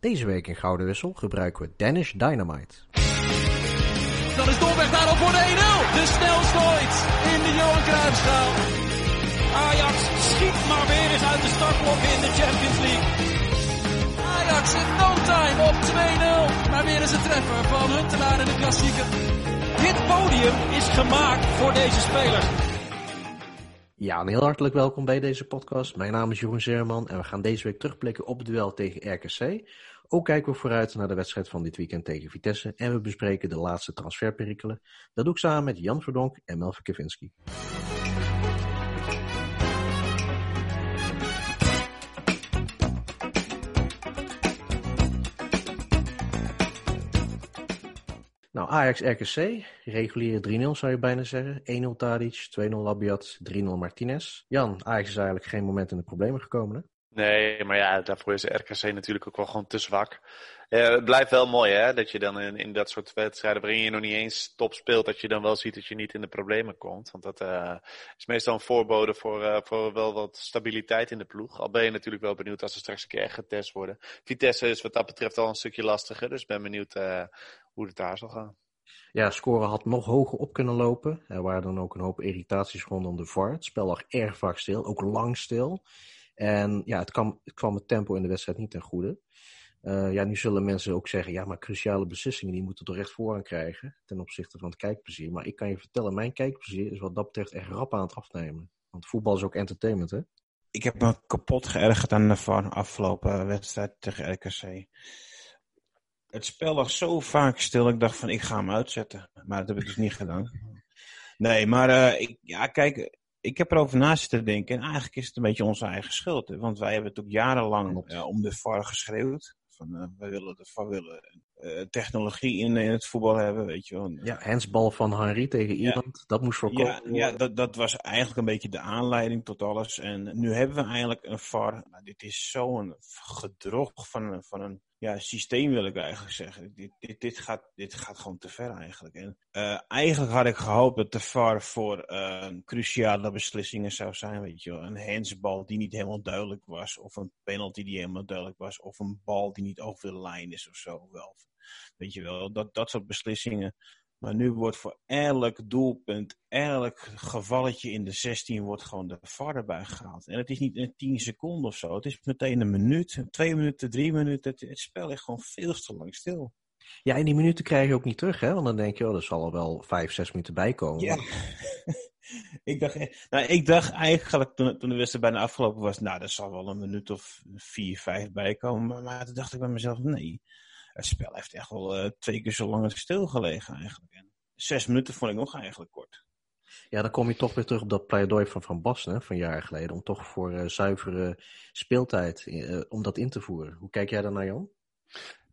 Deze week in Gouden Wissel gebruiken we Danish Dynamite. Dan is Dolberg daar al voor de 1-0. De snelste in de Johan Cruijffschaal. Ajax schiet maar weer eens uit de startblokken in de Champions League. Ajax in no time op 2-0. Maar weer eens een treffer van Huntelaar in de klassieker. Dit podium is gemaakt voor deze spelers. Ja, en heel hartelijk welkom bij deze podcast. Mijn naam is Jeroen Zeerman en we gaan deze week terugblikken op het duel tegen RKC. Ook kijken we vooruit naar de wedstrijd van dit weekend tegen Vitesse en we bespreken de laatste transferperikelen. Dat doe ik samen met Jan Verdonk en Melvin Kevinski. Nou, Ajax-RKC, reguliere 3-0 zou je bijna zeggen. 1-0 Tadic, 2-0 Labiat, 3-0 Martinez. Jan, Ajax is eigenlijk geen moment in de problemen gekomen, hè? Nee, maar ja, daarvoor is RKC natuurlijk ook wel gewoon te zwak. Uh, het blijft wel mooi, hè, dat je dan in, dat soort wedstrijden waarin je nog niet eens top speelt, dat je dan wel ziet dat je niet in de problemen komt. Want dat uh, is meestal een voorbode voor, uh, voor wel wat stabiliteit in de ploeg. Al ben je natuurlijk wel benieuwd als ze straks een keer echt getest worden. Vitesse is wat dat betreft al een stukje lastiger, dus ben benieuwd hoe het daar zal gaan. Ja, scoren had nog hoger op kunnen lopen. Er waren dan ook een hoop irritaties rondom de VAR. Het spel lag erg vaak stil, ook lang stil. En ja, het kwam, het kwam het tempo in de wedstrijd niet ten goede. Uh, ja, nu zullen mensen ook zeggen, ja, maar cruciale beslissingen die moeten toch echt voorrang krijgen ten opzichte van het kijkplezier. Maar ik kan je vertellen, mijn kijkplezier is wat dat betreft echt rap aan het afnemen. Want voetbal is ook entertainment, hè? Ik heb me kapot geërgerd aan de afgelopen wedstrijd tegen RKC. Het spel lag zo vaak stil, ik dacht van, ik ga hem uitzetten. Maar dat heb ik dus niet gedaan. Nee, maar uh, ik, ja, kijk, ik heb erover na zitten denken. En eigenlijk is het een beetje onze eigen schuld. Want wij hebben het ook jarenlang uh, om de VAR geschreeuwd. Van, uh, wij willen de VAR willen technologie in, in het voetbal hebben, weet je wel. Ja, hensbal van Henry tegen Ierland, ja. dat moest voorkomen. Ja, ja dat, dat was eigenlijk een beetje de aanleiding tot alles. En nu hebben we eigenlijk een VAR. Nou, dit is zo'n gedrog van, van een ja, systeem wil ik eigenlijk zeggen. Dit, dit, dit, gaat, dit gaat gewoon te ver eigenlijk. En, uh, eigenlijk had ik gehoopt dat de VAR voor uh, cruciale beslissingen zou zijn. Weet je wel. Een handsbal die niet helemaal duidelijk was. Of een penalty die helemaal duidelijk was. Of een bal die niet over de lijn is of zo. Wel. Weet je wel, dat, dat soort beslissingen. Maar nu wordt voor elk doelpunt, elk gevalletje in de 16 wordt gewoon de VAR erbij gehaald. En het is niet een 10 seconden of zo. Het is meteen een minuut, twee minuten, drie minuten. Het, het spel ligt gewoon veel te lang stil. Ja, en die minuten krijg je ook niet terug, hè? Want dan denk je, oh, er zal er wel vijf, zes minuten bij komen. Ja. ik, dacht, nou, ik dacht eigenlijk toen, toen de wedstrijd bijna afgelopen was, nou, er zal wel een minuut of vier, vijf bij komen. Maar, maar toen dacht ik bij mezelf, nee het spel heeft echt wel uh, twee keer zo lang stilgelegen eigenlijk. En zes minuten vond ik nog eigenlijk kort. Ja, dan kom je toch weer terug op dat pleidooi van Van Basten van jaren geleden. Om toch voor uh, zuivere speeltijd, uh, om dat in te voeren. Hoe kijk jij daar naar, Jan?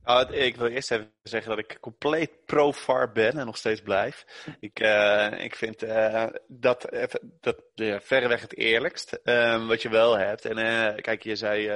Uh, ik wil eerst even zeggen dat ik compleet pro-VAR ben en nog steeds blijf. Ik, uh, ik vind uh, dat, dat verreweg het eerlijkst um, wat je wel hebt. En kijk, je zei,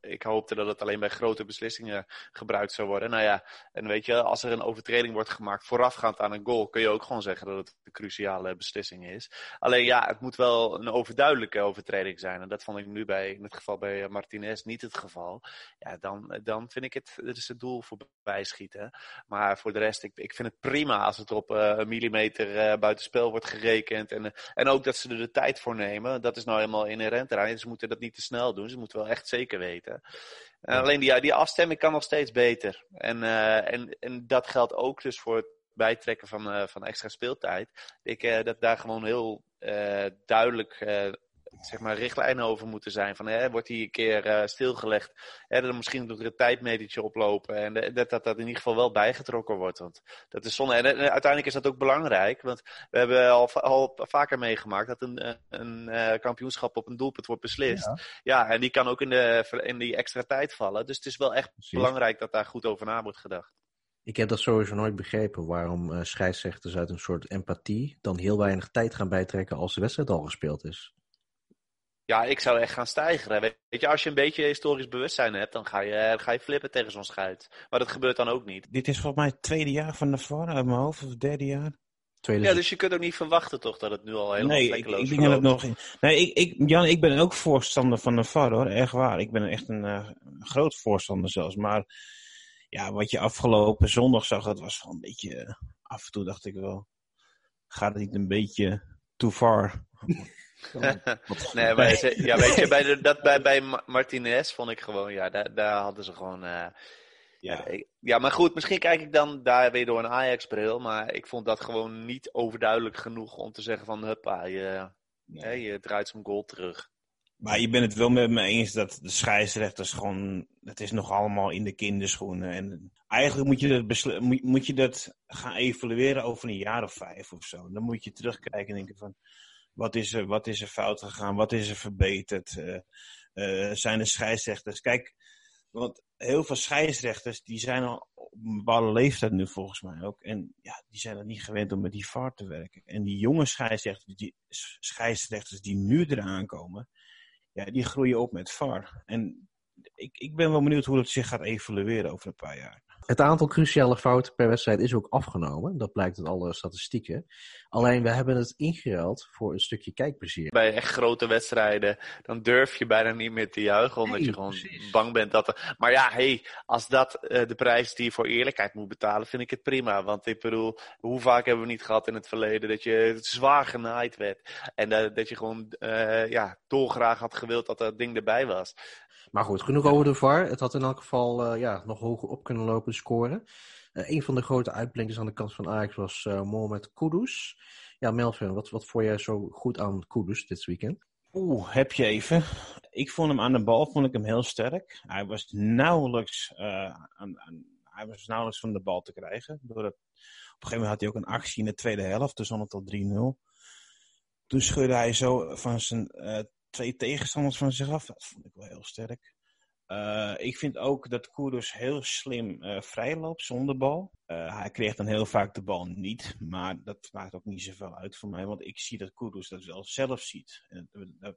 ik hoopte dat het alleen bij grote beslissingen gebruikt zou worden. Nou ja, en weet je, als er een overtreding wordt gemaakt voorafgaand aan een goal, kun je ook gewoon zeggen dat het een cruciale beslissing is. Alleen ja, het moet wel een overduidelijke overtreding zijn. En dat vond ik nu bij, in het geval bij Martinez niet het geval. Ja, dan, dan vind ik het, het is het doel voorbij schieten. Maar voor de rest, ik, ik vind het prima als het op uh, een millimeter uh, buitenspel wordt gerekend. En, uh, en ook dat ze er de tijd voor nemen. Dat is nou helemaal inherent eraan. Ze moeten dat niet te snel doen. Ze moeten wel echt zeker weten. Alleen die, die afstemming kan nog steeds beter. En, en, en dat geldt ook dus voor het bijtrekken van, van extra speeltijd. Ik, dat daar gewoon heel duidelijk zeg maar, richtlijnen over moeten zijn. Van, hè, wordt die een keer uh, stilgelegd, hè, dan misschien doet er een tijdmetertje oplopen. En dat, dat dat in ieder geval wel bijgetrokken wordt. Want dat is zonde. En, en, uiteindelijk is dat ook belangrijk. Want we hebben al, al vaker meegemaakt dat een, een uh, kampioenschap op een doelpunt wordt beslist. Ja. ja, en die kan ook in, de, in die extra tijd vallen. Dus het is wel echt Precies. belangrijk dat daar goed over na wordt gedacht. Ik heb dat sowieso nooit begrepen, waarom scheidsrechters uit een soort empathie dan heel weinig tijd gaan bijtrekken als de wedstrijd al gespeeld is. Ja, ik zou echt gaan stijgen. Weet je, als je een beetje historisch bewustzijn hebt, dan ga je, ga je flippen tegen zo'n scheid. Maar dat gebeurt dan ook niet. Dit is volgens mij het tweede jaar van de VAR uit mijn hoofd, of het derde jaar? Tweede Ja, dus je kunt ook niet verwachten toch dat het nu al helemaal Nee, ik, vlekkeloos ik denk dat het nog. Nee, ik, ik, Jan, ik ben ook voorstander van de VAR hoor, echt waar. Ik ben echt een eh, groot voorstander zelfs. Maar ja, wat je afgelopen zondag zag, dat was wel een beetje. eh, af en toe dacht ik wel. Gaat het niet een beetje too far? nee, maar ze- ja, weet je, bij, de, dat, bij, bij Ma- Martinez vond ik gewoon, ja, daar, daar hadden ze gewoon. eh, Ja, ja, maar goed, misschien kijk ik dan daar weer door een Ajax-bril. Maar ik vond dat gewoon niet overduidelijk genoeg om te zeggen van, huppa, je, hè, je draait zo'n goal terug. Maar je bent het wel met me eens dat de scheidsrechters gewoon. Het is nog allemaal in de kinderschoenen. En eigenlijk moet je dat, beslu- moet, moet je dat gaan evalueren over een jaar of vijf of zo. Dan moet je terugkijken en denken van. Wat is er, wat is er fout gegaan? Wat is er verbeterd? Eh, eh, zijn er scheidsrechters? Kijk, want heel veel scheidsrechters die zijn al op een bepaalde leeftijd nu volgens mij ook. En ja, die zijn er niet gewend om met die VAR te werken. En die jonge scheidsrechters die, scheidsrechters die nu eraan komen, ja, die groeien op met VAR. En ik, ik ben wel benieuwd hoe dat zich gaat evolueren over een paar jaar. Het aantal cruciale fouten per wedstrijd is ook afgenomen. Dat blijkt uit alle statistieken. Alleen we hebben het ingeruild voor een stukje kijkplezier. Bij echt grote wedstrijden, dan durf je bijna niet meer te juichen, omdat Nee, je gewoon precies. bang bent dat er... Maar ja, hey, als dat eh, de prijs die je voor eerlijkheid moet betalen, vind ik het prima. Want ik bedoel, hoe vaak hebben we niet gehad in het verleden dat je zwaar genaaid werd. En dat, dat je gewoon, eh, ja, dolgraag had gewild dat dat ding erbij was. Maar goed, genoeg over de VAR. Het had in elk geval eh, ja, nog hoger op kunnen lopen, de score. Eh, een van de grote uitblinkers aan de kant van Ajax was eh Mohamed Kudus. Ja, Melvin, wat, wat vond jij zo goed aan Kudus dit weekend? Oeh, heb je even. Ik vond hem aan de bal vond ik hem heel sterk. Hij was nauwelijks, aan, aan- hij was nauwelijks van de bal te krijgen. Doordat, op een gegeven moment had hij ook een actie in de tweede helft, dus stond het al 3-0. Toen scheurde hij zo van zijn twee tegenstanders van zich af. Dat vond ik wel heel sterk. Eh, ik vind ook dat Kudus heel slim eh vrij loopt zonder bal. Eh, hij kreeg dan heel vaak de bal niet, maar dat maakt ook niet zoveel uit voor mij, want ik zie dat Kudus dat wel zelf ziet. En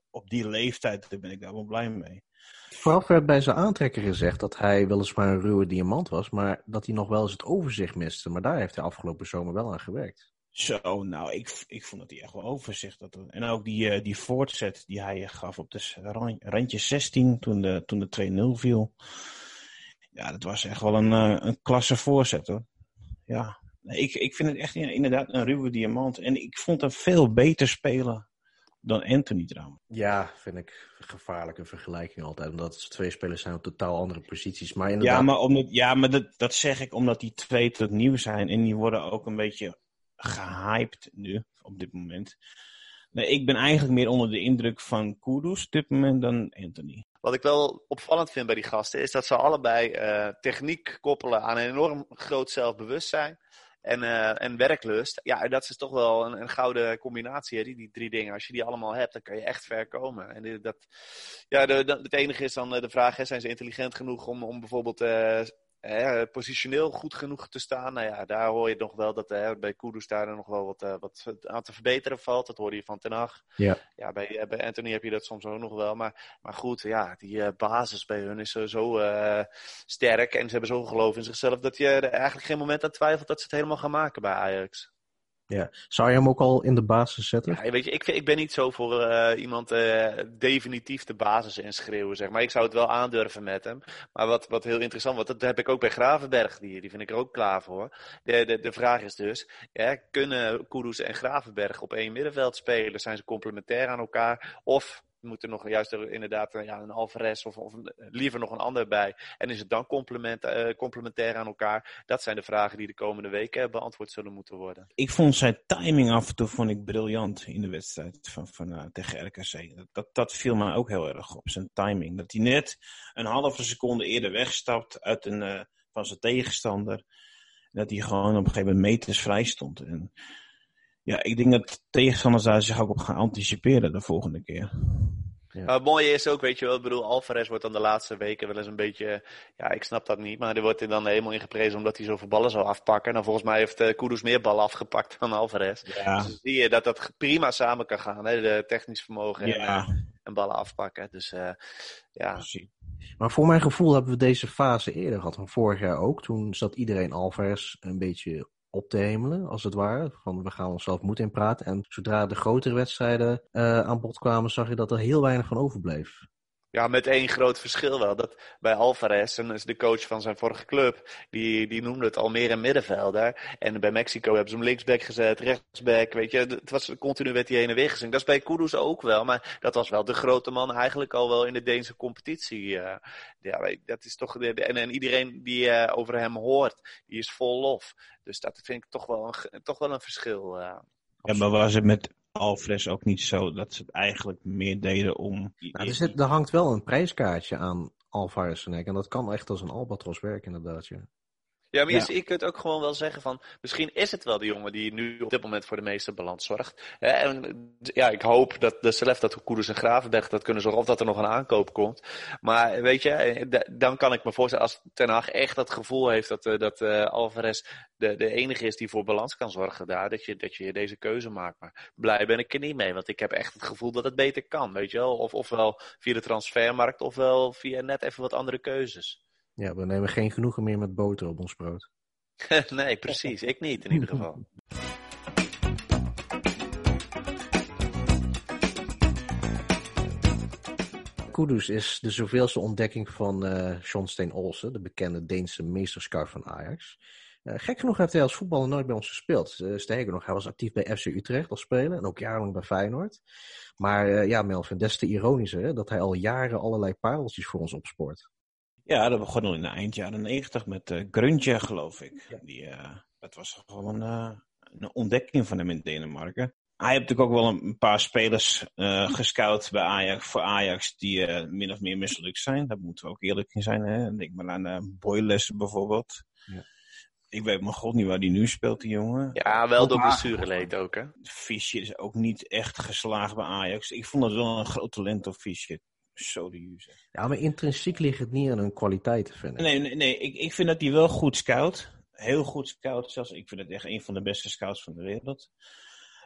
op die leeftijd ben ik daar wel blij mee. Vooraf werd bij zijn aantrekker gezegd dat hij weliswaar een ruwe diamant was, maar dat hij nog wel eens het overzicht miste. Maar daar heeft hij afgelopen zomer wel aan gewerkt. Zo, nou, ik, ik vond dat hij echt wel overzicht had. En ook die, eh, die voortzet die hij gaf op de randje 16 toen de, toen de 2-0 viel. Ja, dat was echt wel een, eh, een klasse voorzet hoor. Ja, ik, ik vind het echt in- inderdaad een ruwe diamant. En ik vond hem veel beter spelen dan Anthony trouwens. Ja, vind ik een gevaarlijke vergelijking altijd, omdat twee spelers zijn op totaal andere posities. Maar inderdaad, Ja, maar, omdat, ja, maar dat, dat zeg ik omdat die twee tot nieuw zijn. En die worden ook een beetje gehyped nu, op dit moment. Nee, ik ben eigenlijk meer onder de indruk van Kudus op dit moment dan Anthony. Wat ik wel opvallend vind bij die gasten is dat ze allebei eh, techniek koppelen aan een enorm groot zelfbewustzijn en, eh, en werklust. Ja, dat is toch wel een, een gouden combinatie, hè, die, die drie dingen. Als je die allemaal hebt, dan kan je echt ver komen. En dat, ja, de, het enige is dan eh, de vraag, hè, zijn ze intelligent genoeg om, om bijvoorbeeld eh, positioneel goed genoeg te staan? Nou ja, daar hoor je nog wel dat eh, bij Kudus daar nog wel wat, eh, wat aan te verbeteren valt. Dat hoorde je van Ten Hag. Ja. Ja, bij, eh, bij Anthony heb je dat soms ook nog wel. Maar, maar goed, ja, die basis bij hun is zo sterk. En ze hebben zo'n geloof in zichzelf dat je er eigenlijk geen moment aan twijfelt dat ze het helemaal gaan maken bij Ajax. Ja. zou je hem ook al in de basis zetten? Ja, weet je, ik, ik ben niet zo voor eh, iemand eh, definitief de basis inschreeuwen, zeg maar. Ik zou het wel aandurven met hem. Maar wat, wat heel interessant wordt, dat heb ik ook bij Gravenberg. Die, die vind ik er ook klaar voor. De, de, de vraag is dus, ja, kunnen Kudus en Gravenberg op één middenveld spelen? Zijn ze complementair aan elkaar? Of moet er nog juist er inderdaad eh, ja, een Alvarez of, of een- liever nog een ander bij? En is het dan complement, eh, complementair aan elkaar? Dat zijn de vragen die de komende weken beantwoord zullen moeten worden. Ik vond zijn timing af en toe vond ik briljant in de wedstrijd van, van, eh, tegen RKC. Dat, dat, viel mij ook heel erg op, zijn timing. Dat hij net een halve seconde eerder wegstapt uit een, eh, van zijn tegenstander. En dat hij gewoon op een gegeven moment meters vrij stond. En ja, ik denk dat tegenstanders daar zich ook op gaan anticiperen de volgende keer. Maar het mooie is ook, weet je wel, ik bedoel, Alvarez wordt dan de laatste weken wel eens een beetje, ja, ik snap dat niet, maar er wordt hij dan helemaal in geprezen omdat hij zoveel ballen zou afpakken. Nou, volgens mij heeft uh, Kudus meer ballen afgepakt dan Alvarez. Ja, Dus dan zie je dat dat prima samen kan gaan, hè, de technisch vermogen en, ja eh, en ballen afpakken. Dus eh, ja, precies. Maar voor mijn gevoel hebben we deze fase eerder gehad, van vorig jaar ook. Toen zat iedereen Alvarez een beetje op te hemelen, als het ware. Van we gaan onszelf moed in praten. En zodra de grotere wedstrijden uh, aan bod kwamen, zag je dat er heel weinig van overbleef. Ja, met één groot verschil wel. Dat bij Alvarez, en is de coach van zijn vorige club, die, die noemde het al meer een middenvelder. En bij Mexico hebben ze hem linksback gezet, rechtsback, weet je. Het was, continu werd hij heen en weer gezien. Dat is bij Kudus ook wel, maar dat was wel de grote man eigenlijk al wel in de Deense competitie. Uh, ja, dat is toch, en, en iedereen die uh, over hem hoort, die is vol lof. Dus dat vind ik toch wel een, toch wel een verschil. Uh, ja, maar was het met Alvarez ook niet zo dat ze het eigenlijk meer deden om... Nou, er, zit, er hangt wel een prijskaartje aan Alvarez en En dat kan echt als een albatros werken inderdaad, ja. Ja, maar je, je, kunt ook gewoon wel zeggen van, misschien is het wel de jongen die nu op dit moment voor de meeste balans zorgt. En ja, ik hoop dat de Selef, dat Koeders en Gravenberg dat kunnen zorgen of dat er nog een aankoop komt. Maar weet je, dan kan ik me voorstellen als Ten Hag echt dat gevoel heeft dat, eh, dat uh, Alvarez de, de enige is die voor balans kan zorgen daar, dat je, dat je deze keuze maakt. Maar blij ben ik er niet mee, want ik heb echt het gevoel dat het beter kan, weet je wel. Of, ofwel via de transfermarkt, ofwel via net even wat andere keuzes. Ja, we nemen geen genoegen meer met boter op ons brood. nee, precies. Ik niet in ieder geval. Kudus is de zoveelste ontdekking van uh, John Steen Olsen, de bekende Deense meesterscout van Ajax. Uh, gek genoeg heeft hij als voetballer nooit bij ons gespeeld. Uh, sterker nog, hij was actief bij FC Utrecht als speler en ook jarenlang bij Feyenoord. Maar ja, Melvin, des te ironischer hè, dat hij al jaren allerlei pareltjes voor ons opspoort. Ja, dat begon al in de eind jaren negentig met uh, Gruntje, geloof ik. Die, uh, dat was gewoon uh, een ontdekking van hem in Denemarken. Hij heeft natuurlijk ook wel een, paar spelers gescout bij Ajax, voor Ajax die min of meer mislukt zijn. Daar moeten we ook eerlijk in zijn. Hè? Denk maar aan uh, Boyles bijvoorbeeld. Ja. Ik weet mijn god niet waar die nu speelt, die jongen. Ja, wel door blessureleed ook, hè? Fischer is ook niet echt geslaagd bij Ajax. Ik vond het wel een groot talent op Fischer. Ja, maar intrinsiek ligt het niet aan hun kwaliteit, vind ik. Nee, nee, nee. Ik, ik vind dat hij wel goed scout. Heel goed scout zelfs. Ik vind het echt een van de beste scouts van de wereld.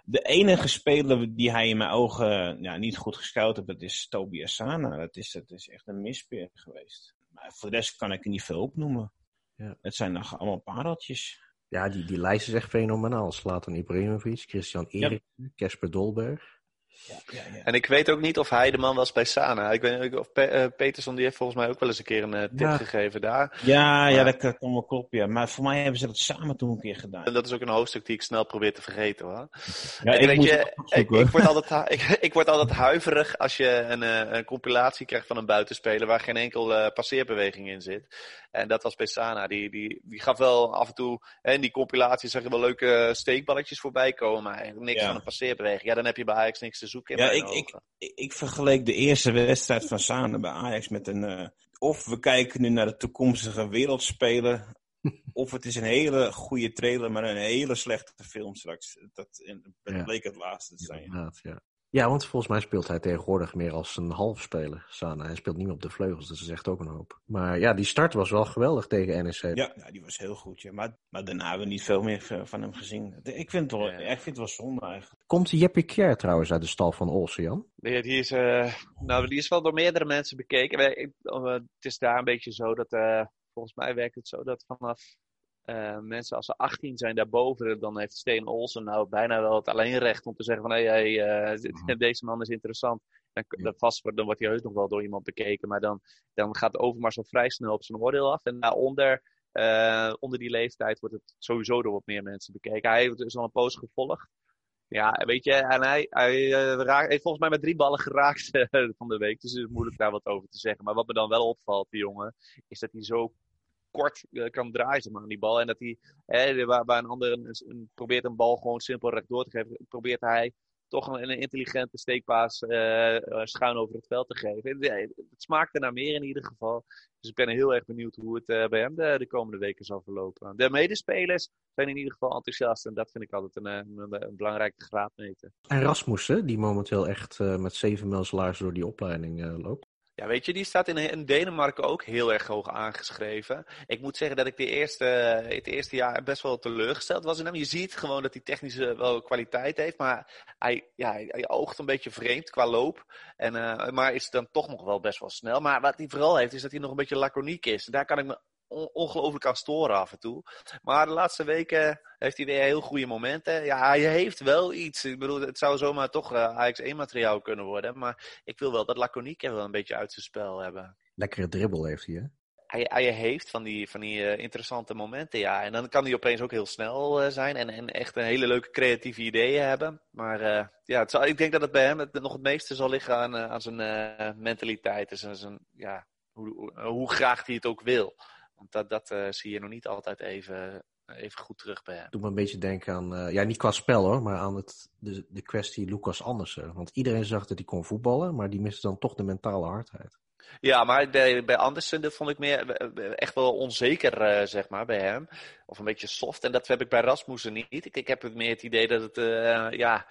De enige speler die hij in mijn ogen ja, niet goed gescout heeft, dat is Toby Asana. Dat is, dat is echt een mispeer geweest. Maar voor de rest kan ik er niet veel opnoemen. Ja. Het zijn nog allemaal pareltjes. Ja, die, die lijst is echt fenomenaal. Slatan Ibrahimovic, Christian Erik, Casper Dolberg. Ja, ja, ja. En ik weet ook niet of hij de man was bij Sana. Ik weet niet of Pe uh, Peterson die heeft volgens mij ook wel eens een keer een uh, tip gegeven daar. Ja, ja, dat kan wel kloppen. Maar voor mij hebben ze dat samen toen een keer gedaan. En dat is ook een hoofdstuk die ik snel probeer te vergeten hoor. Ja, ik, weet je, ik, ik, word altijd, ik, ik, word altijd huiverig als je een, uh, een compilatie krijgt van een buitenspeler waar geen enkel passeerbeweging in zit. En dat was bij Sana. Die, die, die gaf wel af en toe, hè, in die compilatie zag je wel leuke steekballetjes voorbij komen, maar niks van een passeerbeweging. Ja, dan heb je bij Ajax niks te zoeken in ja, ik, ik, ik, ik, vergeleek de eerste wedstrijd van Sana bij Ajax met een, uh, of we kijken nu naar de toekomstige wereldspeler, of het is een hele goede trailer, maar een hele slechte film straks. Dat, dat ja. bleek het laatste te zijn. Ja, ja. Ja, want volgens mij speelt hij tegenwoordig meer als een halfspeler, Sana. Hij speelt niet meer op de vleugels, dus dat is echt ook een hoop. Maar ja, die start was wel geweldig tegen NEC. Ja, ja die was heel goed. Ja. Maar, maar daarna hebben we niet veel meer van hem gezien. Ik vind het wel, ja. ik vind het wel zonde eigenlijk. Komt Jeppe Kjær trouwens uit de stal van Olsen? Nee, die is, uh, nou, die is wel door meerdere mensen bekeken. Uh, het is daar een beetje zo dat, uh, volgens mij werkt het zo dat vanaf uh, mensen als ze 18 zijn daarboven, dan heeft Steen Olsen nou bijna wel het alleenrecht om te zeggen van hé, hey, hey, uh, deze man is interessant. Dan, dan, vast, dan wordt hij heus nog wel door iemand bekeken, maar dan, dan gaat Overmars al vrij snel op zijn oordeel af. En daaronder, uh, onder die leeftijd, wordt het sowieso door wat meer mensen bekeken. Hij heeft dus al een poos gevolgd. Ja, weet je, en hij, hij raakt, heeft volgens mij met drie ballen geraakt van de week. Dus het is moeilijk daar wat over te zeggen. Maar wat me dan wel opvalt, die jongen, is dat hij zo kort uh, kan draaien maar, aan die bal. En dat hij, hè, waar, een ander probeert een bal gewoon simpel rechtdoor te geven, probeert hij toch een, een intelligente steekpaas uh, schuin over het veld te geven. Het, het smaakt er naar meer in ieder geval. Dus ik ben heel erg benieuwd hoe het bij hem de, de, komende weken zal verlopen. De medespelers zijn in ieder geval enthousiast en dat vind ik altijd een, een, belangrijke graadmeter. En Rasmussen, die momenteel echt met zeven mil door die opleiding loopt. Ja, weet je, die staat in, in, Denemarken ook heel erg hoog aangeschreven. Ik moet zeggen dat ik de eerste, het eerste jaar best wel teleurgesteld was in hem. Je ziet gewoon dat hij technische wel kwaliteit heeft, maar hij, ja, hij, oogt een beetje vreemd qua loop. En, uh, maar is dan toch nog wel best wel snel. Maar wat hij vooral heeft, is dat hij nog een beetje laconiek is. Daar kan ik me ongelooflijk kan storen af en toe. Maar de laatste weken heeft hij weer heel goede momenten. Ja, hij heeft wel iets. Ik bedoel, het zou zomaar toch uh, Ajax 1-materiaal kunnen worden. Maar ik wil wel dat Laconique wel een beetje uit zijn spel hebben. Lekkere dribbel heeft hij, hè? hij, hij heeft van die, van die uh, interessante momenten, ja. En dan kan hij opeens ook heel snel uh, zijn en, en echt een hele leuke creatieve ideeën hebben. Maar uh, ja, het zal, ik denk dat het bij hem het, nog het meeste zal liggen aan, aan zijn mentaliteit. Dus zijn, ja, hoe, hoe, graag hij het ook wil. Want dat, dat zie je nog niet altijd even, even goed terug bij hem. Doe me een beetje denken aan, ja niet qua spel hoor, maar aan het, de, de kwestie Lucas Andersen. Want iedereen zag dat hij kon voetballen, maar die miste dan toch de mentale hardheid. Ja, maar bij, bij Andersen vond ik meer, echt wel onzeker, uh, zeg maar, bij hem. Of een beetje soft. En dat heb ik bij Rasmussen niet. Ik, ik heb meer het idee dat het, uh, ja,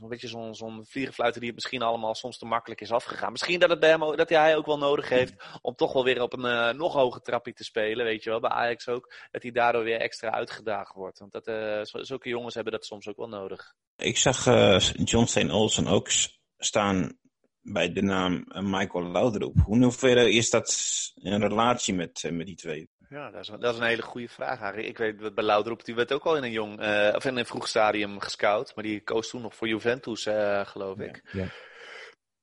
een beetje zo'n zo'n die het misschien allemaal soms te makkelijk is afgegaan. Misschien dat, het bij hem, dat hij ook wel nodig heeft om toch wel weer op een uh, nog hoger trapje te spelen, weet je wel. Bij Ajax ook, dat hij daardoor weer extra uitgedaagd wordt. Want dat, zulke jongens hebben dat soms ook wel nodig. Ik zag John St. Olsen ook staan bij de naam eh, Michael Laudrup. Hoe hoeverre is dat een relatie met, eh, met die twee? Ja, dat is, dat is een hele goede vraag eigenlijk. Ik weet dat bij Laudrup, die werd ook al in een jong, uh, of in een vroeg stadium gescout. Maar die koos toen nog voor Juventus, uh, geloof ik. Ja, ja.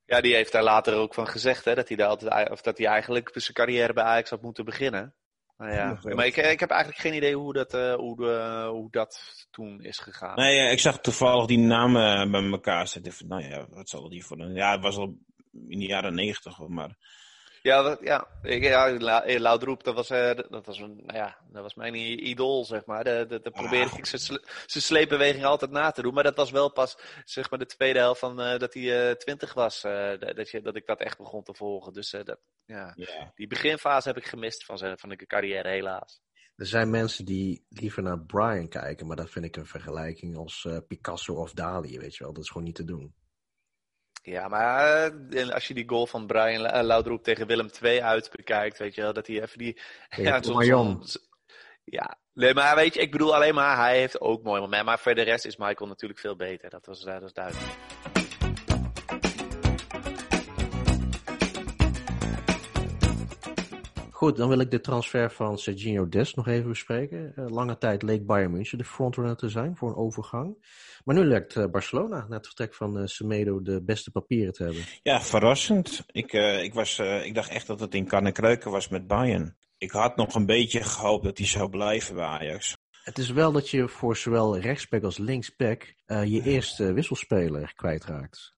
ja, die heeft daar later ook van gezegd, hè, dat hij daar altijd, of dat hij eigenlijk zijn carrière bij Ajax had moeten beginnen. Nou ja, maar ik, ik heb eigenlijk geen idee hoe dat, uh, hoe, de, hoe dat toen is gegaan. Nee, ik zag toevallig die namen bij elkaar zitten. Nou ja, wat zal die voor een... Ja, het was al in de jaren negentig, maar... Ja, dat, ja. Ik, ja Laudroep, dat was, uh, dat, was een, nou ja, dat was mijn idool, zeg maar. Daar de, de probeerde ah, ik zijn sleepbeweging altijd na te doen. Maar dat was wel pas, zeg maar, de tweede helft van uh, dat hij uh, twintig was. dat, je, dat ik dat echt begon te volgen. Dus dat, ja. Yeah. die beginfase heb ik gemist van zijn van de carrière, helaas. Er zijn mensen die liever naar Brian kijken, maar dat vind ik een vergelijking als Picasso of Dali, weet je wel. Dat is gewoon niet te doen. Ja, maar eh, als je die goal van Brian eh, Laudroep tegen Willem II uit bekijkt, weet je wel, dat hij even die... Ja, ja, ja, nee, maar weet je, ik bedoel alleen maar, hij heeft ook mooi moment. Maar voor de rest is Michael natuurlijk veel beter. Dat was, dat was duidelijk. Goed, dan wil ik de transfer van Sergio Des nog even bespreken. Uh, lange tijd leek Bayern München de frontrunner te zijn voor een overgang. Maar nu lijkt uh, Barcelona na het vertrek van uh, Semedo de beste papieren te hebben. Ja, verrassend. Ik, ik, was, ik dacht echt dat het in kan kruiken was met Bayern. Ik had nog een beetje gehoopt dat hij zou blijven bij Ajax. Het is wel dat je voor zowel rechtsback als linksback je eerste wisselspeler kwijtraakt.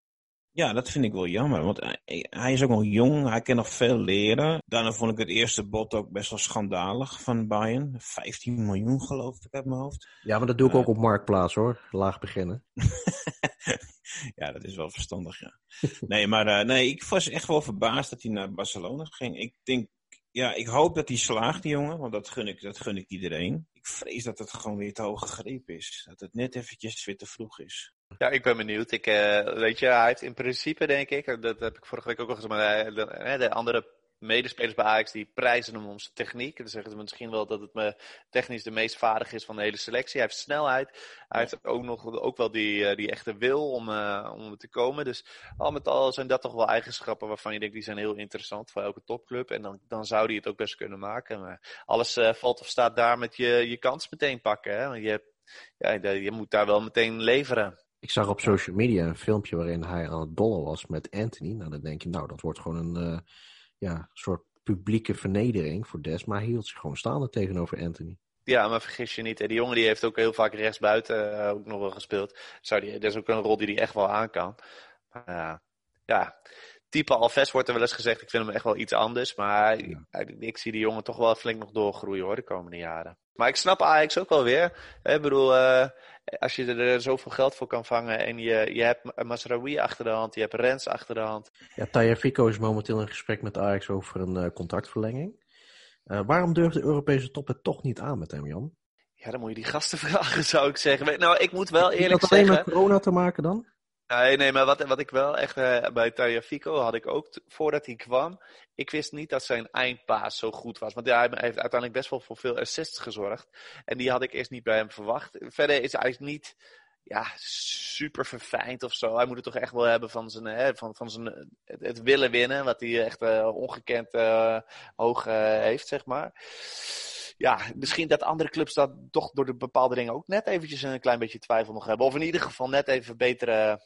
Ja, dat vind ik wel jammer, want hij, is ook nog jong, hij kan nog veel leren. Daarna vond ik het eerste bod ook best wel schandalig van Bayern. 15 miljoen geloof ik uit mijn hoofd. Ja, maar dat doe ik ook op Marktplaats hoor, laag beginnen. ja, dat is wel verstandig, ja. Nee, maar uh, nee, ik was echt wel verbaasd dat hij naar Barcelona ging. Ik denk, ja, ik hoop dat hij slaagt, die jongen, want dat gun ik, dat gun ik iedereen. Ik vrees dat het gewoon weer te hoog gegrepen is. Dat het net eventjes weer te vroeg is. Ja, ik ben benieuwd. Ik, uh, weet je, hij heeft in principe, denk ik, dat heb ik vorige week ook al gezegd, maar de, de andere medespelers bij Ajax die prijzen hem om zijn techniek. Dan zeggen ze misschien wel dat het me technisch de meest vaardig is van de hele selectie. Hij heeft snelheid. Hij heeft ook nog ook wel die, die echte wil om, om te komen. Dus al met al zijn dat toch wel eigenschappen waarvan je denkt die zijn heel interessant voor elke topclub. En dan, dan zou hij het ook best kunnen maken. Maar alles valt of staat daar met je, je kans meteen pakken. Hè? Want je, ja, je moet daar wel meteen leveren. Ik zag op social media een filmpje waarin hij aan het dollen was met Anthony. Nou, dan denk je, nou, dat wordt gewoon een uh, ja, soort publieke vernedering voor Des. Maar hij hield zich gewoon staande tegenover Anthony. Ja, maar vergis je niet. Die jongen die heeft ook heel vaak rechtsbuiten uh, ook nog wel gespeeld. Zou die, dat is ook een rol die hij echt wel aan kan. Maar, uh, ja, type Alves wordt er wel eens gezegd. Ik vind hem echt wel iets anders. Maar ja. ik, ik, zie die jongen toch wel flink nog doorgroeien hoor, de komende jaren. Maar ik snap Ajax ook wel weer. Ik bedoel, uh, als je er zoveel geld voor kan vangen en je, je hebt Masraoui achter de hand, je hebt Rens achter de hand. Ja, Taya Fico is momenteel in gesprek met Ajax over een uh, contractverlenging. Uh, waarom durft de Europese top het toch niet aan met hem, Jan? Ja, dan moet je die gasten vragen, zou ik zeggen. Nou, ik moet wel eerlijk zeggen... Heeft dat alleen met corona te maken dan? Nee, nee, maar wat, wat ik wel echt uh, bij Tajafico had ik ook, voordat hij kwam, ik wist niet dat zijn eindpaas zo goed was. Want hij heeft uiteindelijk best wel voor veel assists gezorgd. En die had ik eerst niet bij hem verwacht. Verder is hij niet, ja, super verfijnd of zo. Hij moet het toch echt wel hebben van zijn, hè, van, van zijn het, willen winnen, wat hij echt uh, ongekend uh, hoog heeft, zeg maar. Ja, misschien dat andere clubs dat toch door de bepaalde dingen ook net eventjes een klein beetje twijfel nog hebben. Of in ieder geval net even betere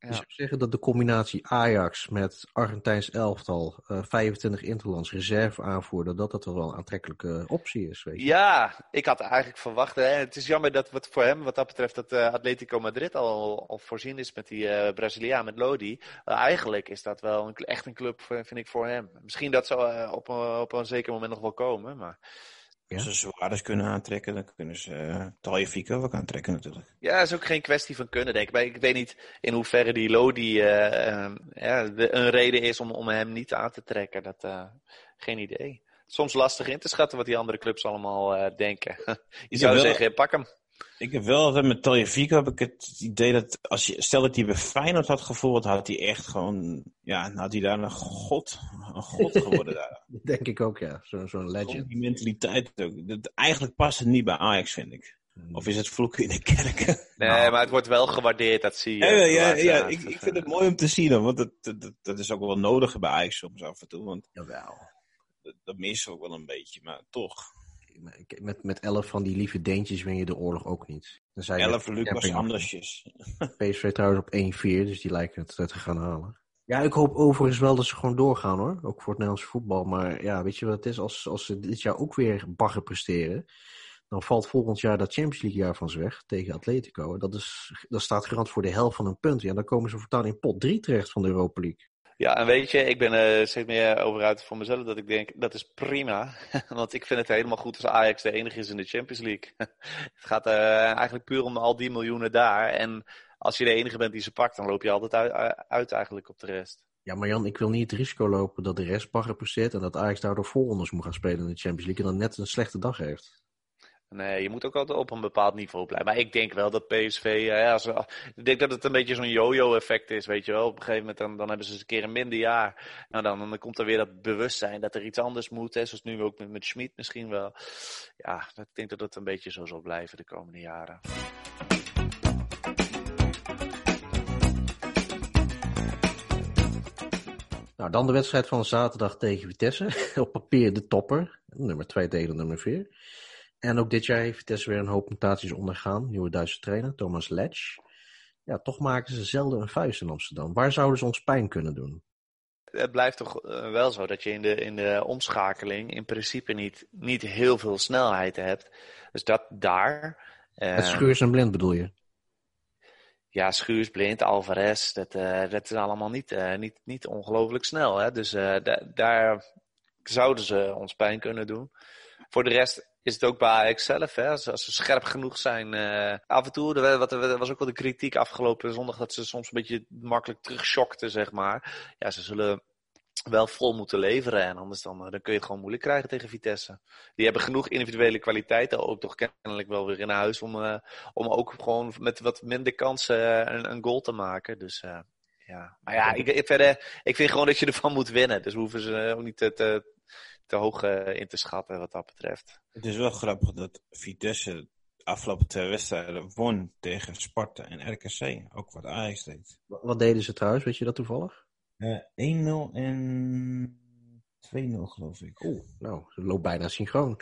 ja. Dus ik zeggen dat de combinatie Ajax met Argentijns elftal, uh, 25 interlands, reserve aanvoerder, dat dat wel een aantrekkelijke optie is. Weet je. Ja, ik had eigenlijk verwacht. Hè, het is jammer dat wat voor hem, wat dat betreft, dat uh, Atletico Madrid al, al voorzien is met die uh, Braziliaan, met Lodi. Eigenlijk is dat wel een, echt een club, vind ik, voor hem. Misschien dat zou op, op een zeker moment nog wel komen, maar... Als ze Suarez kunnen aantrekken, dan kunnen ze uh, Talje ook aantrekken natuurlijk. Ja, dat is ook geen kwestie van kunnen, denk ik. Maar ik weet niet in hoeverre die Lodi uh, uh, ja, de, een reden is om, om hem niet aan te trekken. Dat, uh, geen idee. Soms lastig in te schatten wat die andere clubs allemaal denken. Je zou wel... zeggen, pak hem. Ik heb wel met Taljevico heb ik het idee dat als je, stel dat hij bij Feyenoord had gevoeld, had hij echt gewoon, ja, had hij daar een god, een god geworden daar. Denk ik ook, ja. Zo'n zo legend. Die mentaliteit ook. Dat, eigenlijk past het niet bij Ajax, vind ik. Hmm. Of is het vloeken in de kerk? Nee, nou. maar het wordt wel gewaardeerd, dat zie je. Ja, ja, ja, ik, ik vind het mooi om te zien, want dat, dat, dat is ook wel nodig bij Ajax soms af en toe. Want Jawel. Dat, dat mis ook wel een beetje, maar toch met, met elf van die lieve deentjes win je de oorlog ook niet. Dan zijn elf Lucas Andersjes. PSV trouwens op 1-4, dus die lijken het te gaan halen. Ja, ik hoop overigens wel dat ze gewoon doorgaan hoor. Ook voor het Nederlands voetbal. Maar ja, weet je wat het is? Als, als ze dit jaar ook weer bagger presteren. Dan valt volgend jaar dat Champions League jaar van ze weg tegen Atletico. Dat, is, dat staat garant voor de helft van een punt. Ja, dan komen ze voortaan in pot 3 terecht van de Europa League. Ja, en weet je, ik ben er steeds meer over uit voor mezelf dat ik denk, dat is prima. Want ik vind het helemaal goed als Ajax de enige is in de Champions League. het gaat uh, eigenlijk puur om al die miljoenen daar. En als je de enige bent die ze pakt, dan loop je altijd uit, eigenlijk op de rest. Ja, maar Jan, ik wil niet het risico lopen dat de rest presteert en dat Ajax daardoor voorrondes moet gaan spelen in de Champions League en dan net een slechte dag heeft. Nee, je moet ook altijd op een bepaald niveau blijven. Maar ik denk wel dat PSV, eh, ja, als, ik denk dat het een beetje zo'n yo-yo effect is, weet je wel. Op een gegeven moment dan, dan hebben ze eens een keer een minder jaar. Nou, dan, dan komt er weer dat bewustzijn dat er iets anders moet, hè, zoals nu ook met, met Schmid misschien wel. Ja, ik denk dat het een beetje zo zal blijven de komende jaren. Nou, dan de wedstrijd van zaterdag tegen Vitesse. Op papier de topper. Nummer 2 tegen nummer 4. En ook dit jaar heeft Vitesse weer een hoop mutaties ondergaan. Nieuwe Duitse trainer, Thomas Letch. Ja, toch maken ze zelden een vuist in Amsterdam. Waar zouden ze ons pijn kunnen doen? Het blijft toch eh, wel zo dat je in de, in de omschakeling in principe niet, niet heel veel snelheid hebt. Dus dat daar. Uh, het Schuurs en Blind bedoel je? Ja, Schuurs, Blind, Alvarez, dat, uh, dat is allemaal niet, uh, niet, niet ongelooflijk snel. Hè? Dus daar zouden ze ons pijn kunnen doen. Voor de rest is het ook bij Ajax. Hè? Als, als ze scherp genoeg zijn. Uh, af en toe, er, wat, er was ook wel de kritiek afgelopen zondag dat ze soms een beetje makkelijk terugshockten, zeg maar. Ja, ze zullen wel vol moeten leveren. En anders dan, dan kun je het gewoon moeilijk krijgen tegen Vitesse. Die hebben genoeg individuele kwaliteiten ook toch kennelijk wel weer in huis om, uh, om ook gewoon met wat minder kansen een, een goal te maken. Dus uh, ja. Maar ja, ik, ik, verder, ik vind gewoon dat je ervan moet winnen. Dus we hoeven ze ook niet te, te, te hoog uh, in te schatten wat dat betreft. Het is wel grappig dat Vitesse de afgelopen twee wedstrijden won tegen Sparta en RKC. Ook wat Ajax deed. Wat deden ze trouwens? Weet je dat toevallig? Uh, 1-0 en 2-0 geloof ik. Oeh, nou, ze loopt bijna synchroon.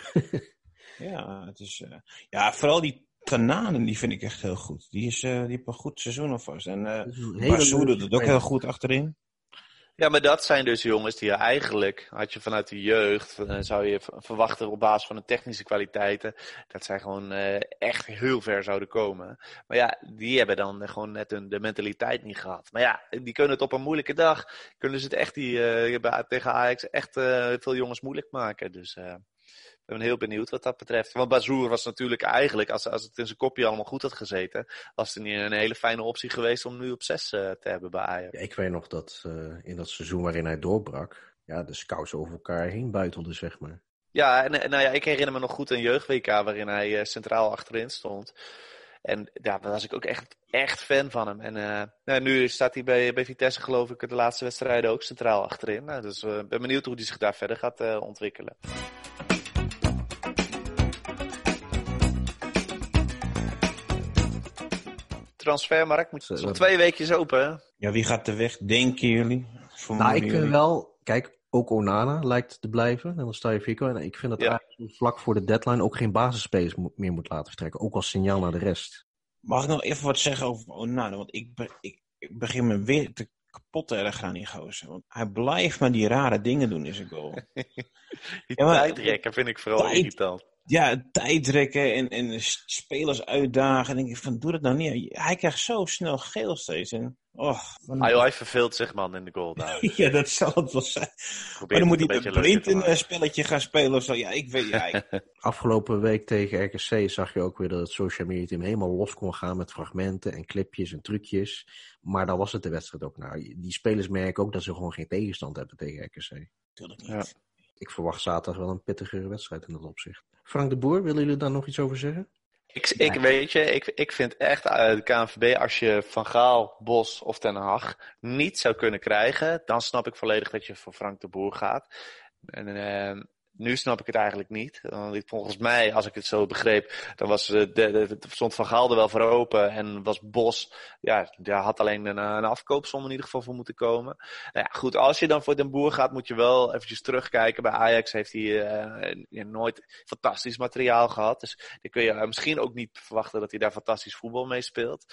ja, het is, uh, ja, vooral die Kananen, die vind ik echt heel goed. Die, is, uh, die heeft een goed seizoen alvast. En uh, doet het ook heel goed achterin. Ja, maar dat zijn dus jongens die je eigenlijk, had je vanuit de jeugd, uh, zou je verwachten op basis van de technische kwaliteiten, dat zij gewoon uh, echt heel ver zouden komen. Maar ja, die hebben dan gewoon net hun, de mentaliteit niet gehad. Maar ja, die kunnen het op een moeilijke dag, kunnen ze het echt die, uh, tegen Ajax echt veel jongens moeilijk maken. Dus ik ben heel benieuwd wat dat betreft. Want Bazoer was natuurlijk eigenlijk, als, als het in zijn kopje allemaal goed had gezeten, was het een hele fijne optie geweest om nu op zes uh, te hebben bij Ajax. Ja, ik weet nog dat uh, in dat seizoen waarin hij doorbrak, ja, de scouts over elkaar heen buitelden, zeg maar. Ja, en, en nou ja, ik herinner me nog goed een jeugd-WK waarin hij uh, centraal achterin stond. En ja, daar was ik ook echt, echt fan van hem. En uh, nou, nu staat hij bij, bij Vitesse, geloof ik, de laatste wedstrijden ook centraal achterin. Nou, dus ik uh, ben benieuwd hoe hij zich daar verder gaat uh, ontwikkelen. Transfermarkt. Moet, is nog twee weekjes open, hè? Ja, wie gaat er weg, denken jullie? Nou, ik vind wel, kijk, ook Onana lijkt te blijven. En dan sta je Fico. En ik vind dat Ja. eigenlijk vlak voor de deadline ook geen basisspelers mo- meer moet laten vertrekken. Ook als signaal naar de rest. Mag ik nog even wat zeggen over Onana? Want ik, be- ik, ik begin me weer te kapot te erg aan die gozer. Want hij blijft maar die rare dingen doen in zijn goal. Die Ja, maar- vind ik vooral irritant. Ja, tijdrekken en, en spelers uitdagen. En denk ik van, doe dat nou niet. Hij krijgt zo snel geel steeds. En, oh, Ah, joh, hij verveelt zich man in de goal daar. ja, dat zal het wel zijn. Probeert Maar dan moet hij een blind een eh, spelletje gaan spelen of zo. Ja, ik weet ja, ik- Afgelopen week tegen RKC zag je ook weer dat het social media team helemaal los kon gaan met fragmenten en clipjes en trucjes. Maar daar was het de wedstrijd ook naar. Die spelers merken ook dat ze gewoon geen tegenstand hebben tegen RKC. natuurlijk Ja. niet. Ik verwacht zaterdag wel een pittigere wedstrijd in dat opzicht. Frank de Boer, willen jullie daar nog iets over zeggen? Ik, ik weet je, ik, ik vind echt eh, de KNVB, als je Van Gaal, Bos of Ten Hag niet zou kunnen krijgen, dan snap ik volledig dat je voor Frank de Boer gaat. En eh, nu snap ik het eigenlijk niet. Volgens mij, als ik het zo begreep, dan was, eh, de, de, stond Van Gaal er wel voor open en was Bos, ja, daar had alleen een, een afkoopsom in ieder geval voor moeten komen. Nou ja, goed, als je dan voor Den Boer gaat, moet je wel eventjes terugkijken. Bij Ajax heeft hij eh, nooit fantastisch materiaal gehad. Dus dan kun je eh, misschien ook niet verwachten dat hij daar fantastisch voetbal mee speelt.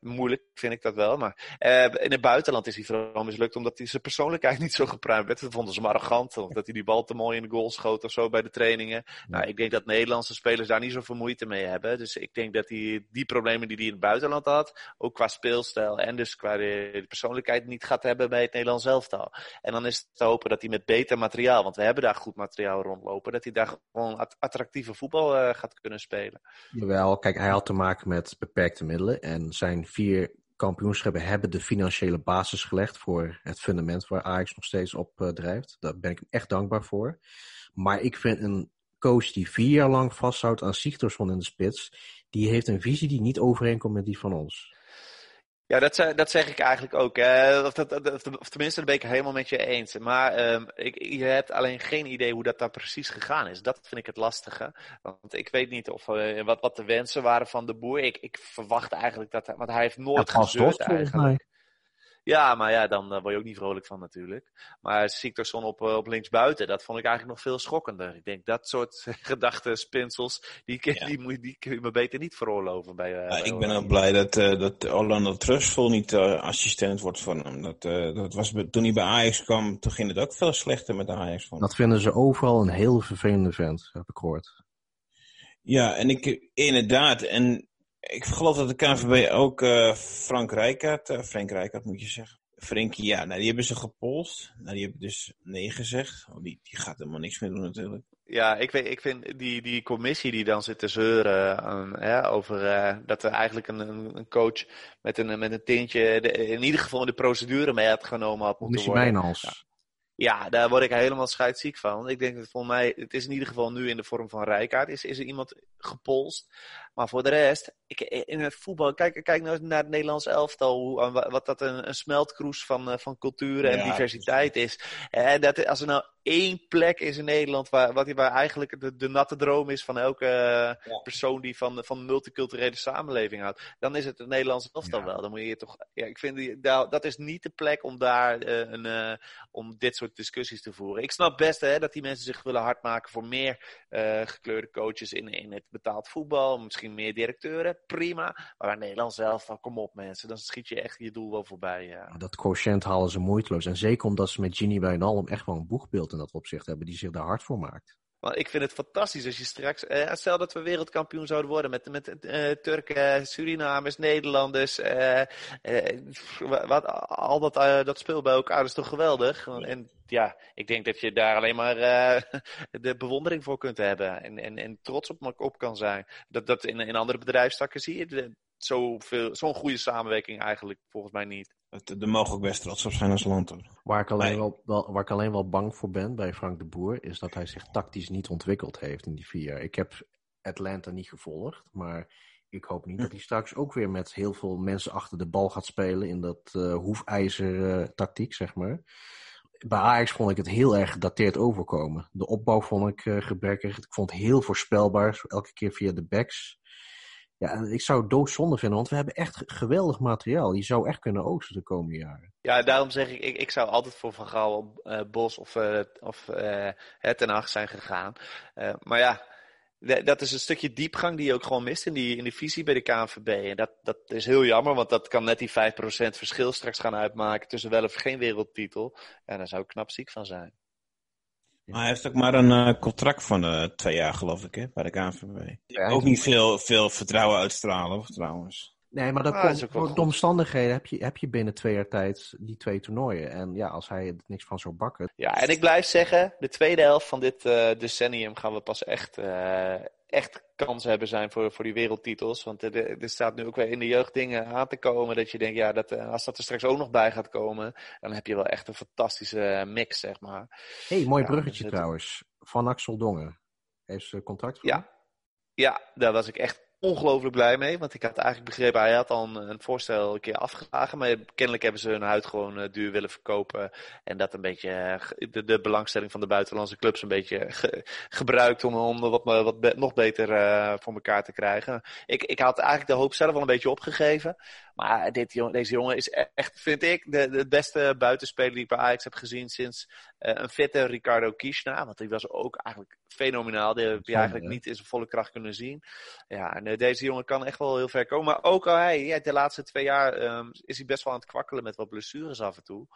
Moeilijk vind ik dat wel. Maar in het buitenland is hij vooral mislukt omdat hij zijn persoonlijkheid niet zo gepruimd werd. Dat vonden ze hem arrogant. Of dat hij die bal te mooi in de goal schoot of zo bij de trainingen. Nou, ik denk dat Nederlandse spelers daar niet zoveel moeite mee hebben. Dus ik denk dat hij die problemen die hij in het buitenland had, ook qua speelstijl en dus qua de, persoonlijkheid niet gaat hebben bij het Nederlands elftal. En dan is het te hopen dat hij met beter materiaal, want we hebben daar goed materiaal rondlopen, dat hij daar gewoon at- attractieve voetbal eh, gaat kunnen spelen. Jawel, kijk, hij had te maken met beperkte middelen. En zijn vier kampioenschappen hebben de financiële basis gelegd voor het fundament waar Ajax nog steeds op eh, drijft. Daar ben ik echt dankbaar voor. Maar ik vind een coach die vier jaar lang vasthoudt aan Sigtorsson in de spits, die heeft een visie die niet overeenkomt met die van ons. Ja, dat, dat zeg ik eigenlijk ook. Hè. Of, dat, of tenminste, dat ben ik helemaal met je eens. Maar ehm, ik, je hebt alleen geen idee hoe dat daar precies gegaan is. Dat vind ik het lastige. Want ik weet niet of, eh, wat, wat de wensen waren van de boer. Ik, ik verwacht eigenlijk dat hij... Want hij heeft nooit Ja, gezeurd eigenlijk. Ja, maar ja, dan eh, word je ook niet vrolijk van natuurlijk. Maar Siktorsson op, eh, op linksbuiten, dat vond ik eigenlijk nog veel schokkender. Ik denk, dat soort gedachtenspinsels, die, kun- Ja. die, moet, die kun je me beter niet veroorloven bij, eh, Ja, bij ik ben ook blij dat, eh dat Orlando Trustful niet eh, assistent wordt van hem. Dat, eh, dat was, toen hij bij Ajax kwam, toen ging het ook veel slechter met Ajax. Van. Dat vinden ze overal een heel vervelende vent, heb ik gehoord. Ja, en ik, inderdaad, en ik geloof dat de KNVB ook eh, Frank Rijkaard, eh, Frank Rijkaard moet je zeggen. Frenkie, ja, nou, die hebben ze gepolst. Nou, die hebben dus nee gezegd. Oh, die, die gaat helemaal niks meer doen natuurlijk. Ja, ik, weet, ik vind die, die commissie die dan zit te zeuren ehm, hè, over eh, dat er eigenlijk een, een een coach met een, met een tintje de- in ieder geval de procedure mee had genomen had moeten Commissie worden. Ja, daar word ik helemaal scheidsziek van. Ik denk dat volgens mij, het is in ieder geval nu in de vorm van Rijkaard, is, is er iemand gepolst. Maar voor de rest, ik, in het voetbal, kijk, kijk nou naar het Nederlands elftal, hoe, wa- wat dat een, een smeltkroes van, eh, van culturen en Ja, diversiteit is. En dat, als er nou één plek is in Nederland waar, wat, waar eigenlijk de, de natte droom is van elke eh, persoon die van, van een multiculturele samenleving houdt, dan is het het Nederlands elftal Ja. wel. Dan moet je toch, ja, ik vind die, dat is niet de plek om daar eh, een, eh, om dit soort discussies te voeren. Ik snap best hè, dat die mensen zich willen hard maken voor meer eh, gekleurde coaches in, in het betaald voetbal. Misschien meer directeuren, prima. Maar bij Nederland zelf, van, kom op mensen, dan schiet je echt je doel wel voorbij. Ja. Dat quotient halen ze moeiteloos. En zeker omdat ze met Ginny Wijnaldum echt wel een boegbeeld in dat opzicht hebben, die zich daar hard voor maakt. Want ik vind het fantastisch als je straks, eh, stel dat we wereldkampioen zouden worden met, met eh, Turken, Surinamers, Nederlanders, eh, eh, wat, al dat, dat speel bij elkaar is toch geweldig. En ja, ik denk dat je daar alleen maar de bewondering voor kunt hebben en, en, en trots op, op kan zijn. Dat, dat in, in andere bedrijfstakken zie je zo'n goede samenwerking eigenlijk volgens mij niet. Dat, daar mogen ook best trots op zijn als land. Hoor. Waar ik, alleen wel, wel, waar ik alleen wel bang voor ben bij Frank de Boer, is dat hij zich tactisch niet ontwikkeld heeft in die vier jaar. Ik heb Atlanta niet gevolgd, maar ik hoop niet dat hij straks ook weer met heel veel mensen achter de bal gaat spelen in dat eh hoefijzer eh, tactiek, zeg maar. Bij Ajax vond ik het heel erg gedateerd overkomen. De opbouw vond ik eh, gebrekkig. Ik vond het heel voorspelbaar, elke keer via de backs. Ja, ik zou het doodzonde vinden, want we hebben echt geweldig materiaal. Je zou echt kunnen oogsten de komende jaren. Ja, daarom zeg ik, ik, ik zou altijd voor Van Gaal, uh, Bos of, uh, of uh, Ten zijn gegaan. maar ja, dat is een stukje diepgang die je ook gewoon mist in die, in die visie bij de KNVB. En dat, dat is heel jammer, want dat kan net die 5% verschil straks gaan uitmaken tussen wel of geen wereldtitel. En daar zou ik knap ziek van zijn. Maar hij heeft ook maar een uh, contract van uh, twee jaar, geloof ik, hè, bij de KNVB. Ja, ook niet veel, veel vertrouwen uitstralen, of, trouwens. Nee, maar dat ah, komt, door de omstandigheden heb je, heb je binnen twee jaar tijd die twee toernooien. En ja, als hij er niks van zou bakken. Ja, en ik blijf zeggen, de tweede helft van dit uh, decennium gaan we pas echt, echt kansen hebben zijn voor, voor die wereldtitels. Want er, er, staat nu ook weer in de jeugd dingen aan te komen. Dat je denkt, ja, dat, als dat er straks ook nog bij gaat komen. Dan heb je wel echt een fantastische mix, zeg maar. hey, mooi bruggetje trouwens. Van Axel Dongen. Heeft ze contract voor? Ja. Ja, daar was ik echt ongelooflijk blij mee. Want ik had eigenlijk begrepen, hij had al een, voorstel een keer afgeslagen. Maar kennelijk hebben ze hun huid gewoon uh, duur willen verkopen. En dat een beetje uh, de, de, belangstelling van de buitenlandse clubs een beetje ge, gebruikt om, om wat, wat be, nog beter voor elkaar te krijgen. Ik, ik had eigenlijk de hoop zelf al een beetje opgegeven. Maar dit, deze jongen is echt, vind ik, de, de beste buitenspeler die ik bij Ajax heb gezien sinds uh, een fitte Ricardo Kishna. Want die was ook eigenlijk fenomenaal. Die heb je eigenlijk niet in zijn volle kracht kunnen zien. Ja, en uh, deze jongen kan echt wel heel ver komen. Maar ook al hij, ja, de laatste twee jaar um, is hij best wel aan het kwakkelen met wat blessures af en toe.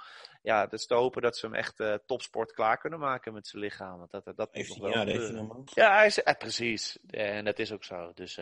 Ja, dus te hopen dat ze hem echt uh, topsport klaar kunnen maken met zijn lichaam. Want dat, dat heeft nog wel ja, ja, hij is, precies. En dat is ook zo. Dus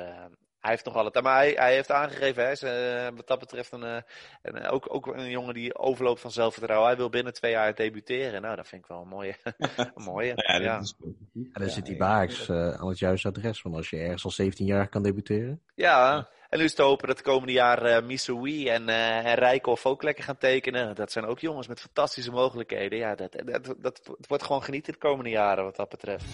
hij heeft nog altijd. Maar hij, hij heeft aangegeven, hè, ze, wat dat betreft, een, eh, een, eh, ook, ook een jongen die overloopt van zelfvertrouwen. Hij wil binnen twee jaar debuteren. Nou, dat vind ik wel een mooie. een mooie ja, ja. Is... En dan zit die Baaks uh, aan het juiste adres. Want als je ergens al 17 jaar kan debuteren. Ja, en nu is te hopen dat de komende jaar uh, en, uh, en Rijkoff ook lekker gaan tekenen. Dat zijn ook jongens met fantastische mogelijkheden. Ja, dat, dat, wordt gewoon genieten de komende jaren wat dat betreft.